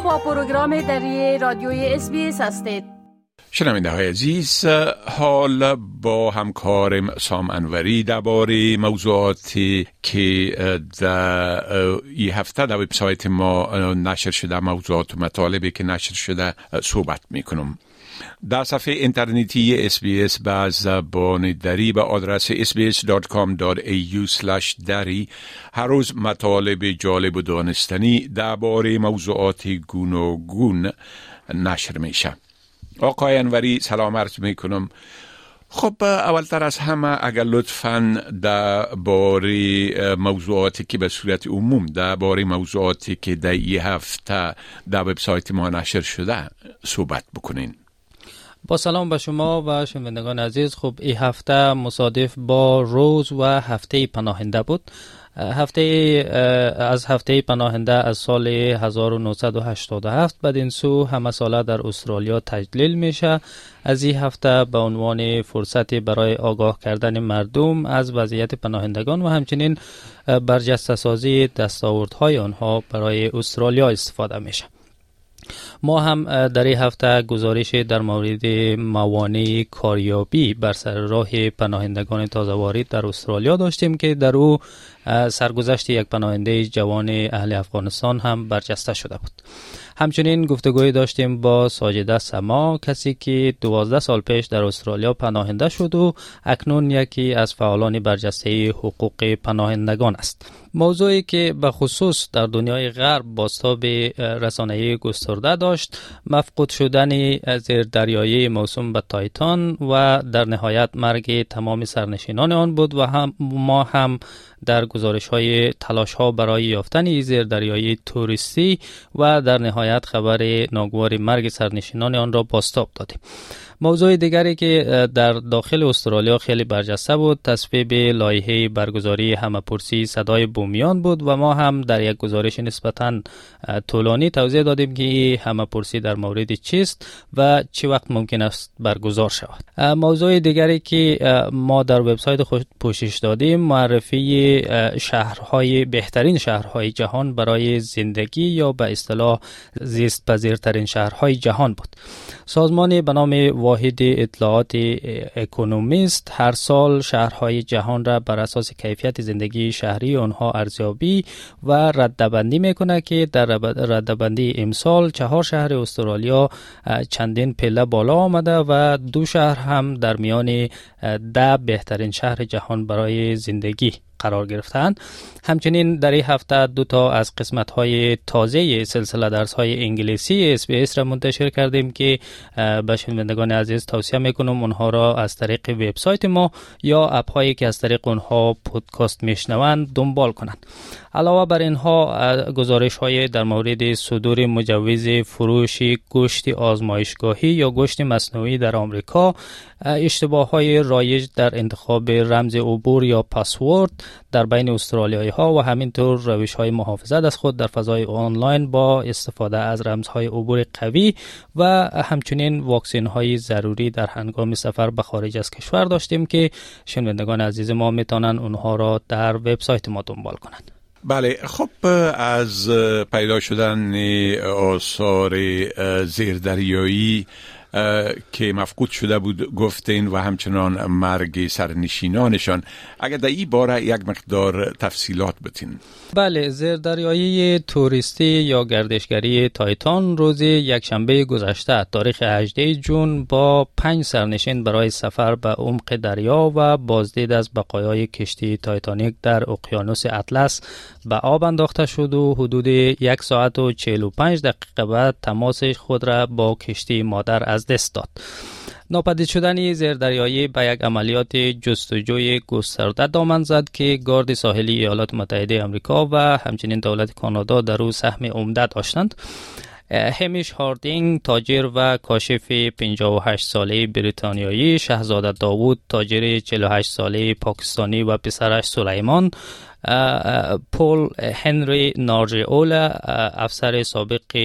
با پروگرام دری رادیوی SBS هستید. شنونده های عزیز حال با همکارم سام انوری درباره موضوعاتی که در این هفته در وبسایت ما نشر شده موضوعات و مطالبی که نشر شده صحبت می‌کنم. در صفحه اینترنتی SBS به زبان دری به آدرس sbs.com.au دری هر روز مطالب جالب و دانستنی درباره موضوعات گوناگون نشر میشه. آقای انوری سلام عرض می‌کنم. خب اولتر از همه اگر لطفا در باری موضوعاتی که به صورت عموم در باری موضوعاتی که در یه هفته در وبسایت ما نشر شده صحبت بکنین. با سلام به شما و شنوندگان عزیز. خب این هفته مصادف با روز و هفته پناهنده بود. هفته از هفته پناهنده از سال 1987 بدین سو همه ساله در استرالیا تجلیل میشه. از این هفته به عنوان فرصتی برای آگاه کردن مردم از وضعیت پناهندگان و همچنین برجسته سازی دستاوردهای آنها برای استرالیا استفاده میشه. ما هم در این هفته گزارش در مورد موانع کاریابی بر سر راه پناهندگان تازه وارد در استرالیا داشتیم که در او سرگذشت یک پناهنده جوان اهل افغانستان هم برجسته شده بود. همچنین گفتگوی داشتیم با ساجده سما کسی که دوازده سال پیش در استرالیا پناهنده شد و اکنون یکی از فعالان برجسته حقوق پناهندگان است. موضوعی که به خصوص در دنیای غرب باستاب رسانه گسترده داشت مفقود شدن دریایی موسوم به تایتان و در نهایت مرگ تمام سرنشینان آن بود و هم ما هم در گزارش های تلاش ها برای یافتن زیر دریایی توریستی و در نهایت خبر ناگوار مرگ سرنشینان آن را باستاب دادیم. موضوع دیگری که در داخل استرالیا خیلی برجسته بود تصویب لایحه برگزاری همپرسی صدای بومیان بود و ما هم در یک گزارش نسبتا طولانی توضیح دادیم که همپرسی در مورد چیست و چه وقت ممکن است برگزار شود. موضوع دیگری که ما در وبسایت خود پوشش دادیم معرفی شهرهای بهترین شهرهای جهان برای زندگی یا به اصطلاح زیست پذیرترین شهرهای جهان بود. سازمان به نام واحد اطلاعات اکونومیست هر سال شهرهای جهان را بر اساس کیفیت زندگی شهری آنها ارزیابی و ردبندی می‌کنه که در ردبندی امسال چهار شهر استرالیا چندین پله بالا آمده و دو شهر هم در میان ده بهترین شهر جهان برای زندگی. قرار گرفتند همچنین در این هفته دو تا از قسمت های تازه سلسله درس های انگلیسی اس را منتشر کردیم که به شنوندگان عزیز توصیه می‌کنم اونها را از طریق وبسایت ما یا اپ هایی که از طریق اونها پودکاست میشنوند دنبال کنند. علاوه بر اینها گزارش های در مورد صدور مجوز فروش گوشت آزمایشگاهی یا گوشت مصنوعی در آمریکا اشتباه های رایج در انتخاب رمز عبور یا پسورد در بین استرالیایی ها و همینطور روش های محافظت از خود در فضای آنلاین با استفاده از رمزهای عبور قوی و همچنین واکسین های ضروری در هنگام سفر به خارج از کشور داشتیم که شنوندگان عزیز ما می‌تونن اونها را در وبسایت ما دنبال کنند. بله خب از پیدا شدن آثار زیردریایی که مفقود شده بود گفتین و همچنان مرگ سرنشینانشان. اگر در این باره یک مقدار تفصیلات بتین. بله زیردریایی توریستی یا گردشگری تایتان روز یکشنبه گذشته تاریخ 18 جون با پنج سرنشین برای سفر به عمق دریا و بازدید از بقایای کشتی تایتانیک در اقیانوس اطلس به آب انداخته شد و حدود یک ساعت و 45 دقیقه بعد تماس خود را با کشتی مادر از دست داد. ناپدید شدن زیردریایی به یک عملیات جستجوی گسترده دامن زد که گارد ساحلی ایالات متحده آمریکا و همچنین دولت کانادا در او سهم عمده داشتند همیش هاردینگ تاجر و کاشف 58 ساله بریتانیایی شهزاده داوود تاجر 48 ساله پاکستانی و پسرش سلیمان پل هنری اولا افسر سابق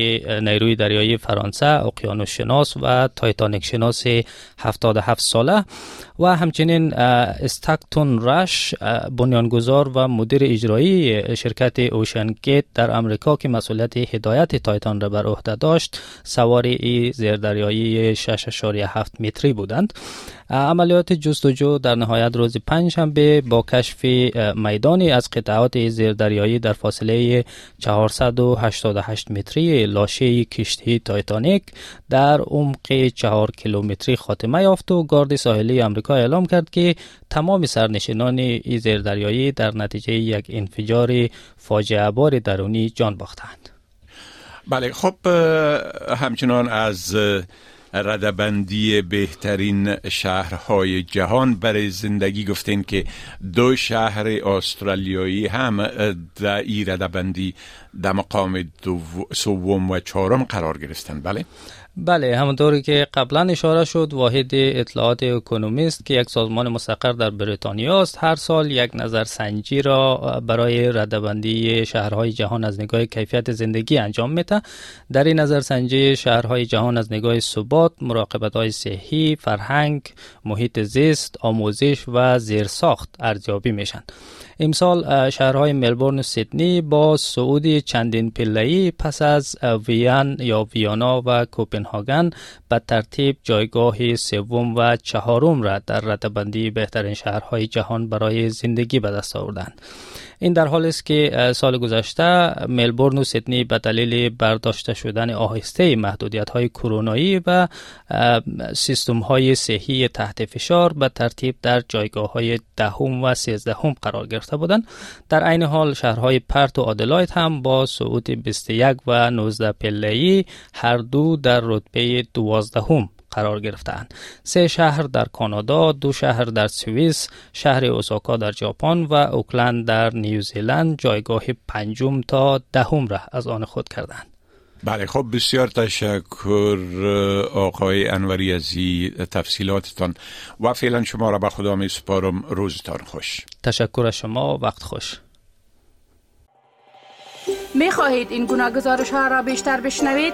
نیروی دریایی فرانسه اقیانوس شناس و تایتانیک شناس 77 ساله و همچنین استاکتون رش بنیانگذار و مدیر اجرایی شرکت Ocean در امریکا که مسئولیت هدایت تایتان را بر عهده داشت سوار ای زیردریایی 6.7 متری بودند. عملیات جستجو در نهایت روز پنجشنبه با کشف میدانی از قطعات زیردریایی در فاصله 488 متری لاشه کشتی تایتانیک در عمق 4 کیلومتری خاتمه یافت و گارد ساحلی آمریکا اعلام کرد که تمام سرنشینان زیردریایی در نتیجه یک انفجار فاجعه بار درونی جان باختند. بله خب همچنان از ردبندی بهترین شهرهای جهان. برای زندگی گفتین که دو شهر استرالیایی هم در این ردبندی در مقام سوم و چهارم قرار گرفتن. بله. بله همونطوری که قبلا اشاره شد واحد اطلاعات اکونومیست که یک سازمان مستقر در بریتانیا است هر سال یک نظرسنجی را برای ردبندی شهرهای جهان از نگاه کیفیت زندگی انجام میده. در این نظرسنجی شهرهای جهان از نگاه ثبات مراقبت های صحی فرهنگ محیط زیست آموزش و زیرساخت ارزیابی میشن امسال شهرهای ملبورن و سیدنی با صعود چندین پله‌ای پس از ویان یا ویانا و کوپنهاگن به ترتیب جایگاه سوم و چهارم را در ردبندی بهترین شهرهای جهان برای زندگی به دست آوردند. این در حال است که سال گذشته ملبورن و سیدنی به دلیل برداشته شدن آهسته محدودیت های کرونایی و سیستم های صحی تحت فشار به ترتیب در جایگاه های دهم و سیزدهم قرار گرفته بودند. در عین حال شهرهای پرت و آدلاید هم با صعود 21 و 19 پله‌ای هر دو در رتبه دوازدهم قرار گرفتند سه شهر در کانادا دو شهر در سوئیس شهر اوساکا در ژاپن و اوکلند در نیوزیلند جایگاه پنجم تا دهم را از آن خود کردند بله خب بسیار تشکر آقای انوری از تفصیلاتتان و فعلا شما را به خدا می سپارم. روزتان خوش. تشکر از شما. وقت خوش. می خواهید این گونه گزارش ها را بیشتر بشنوید؟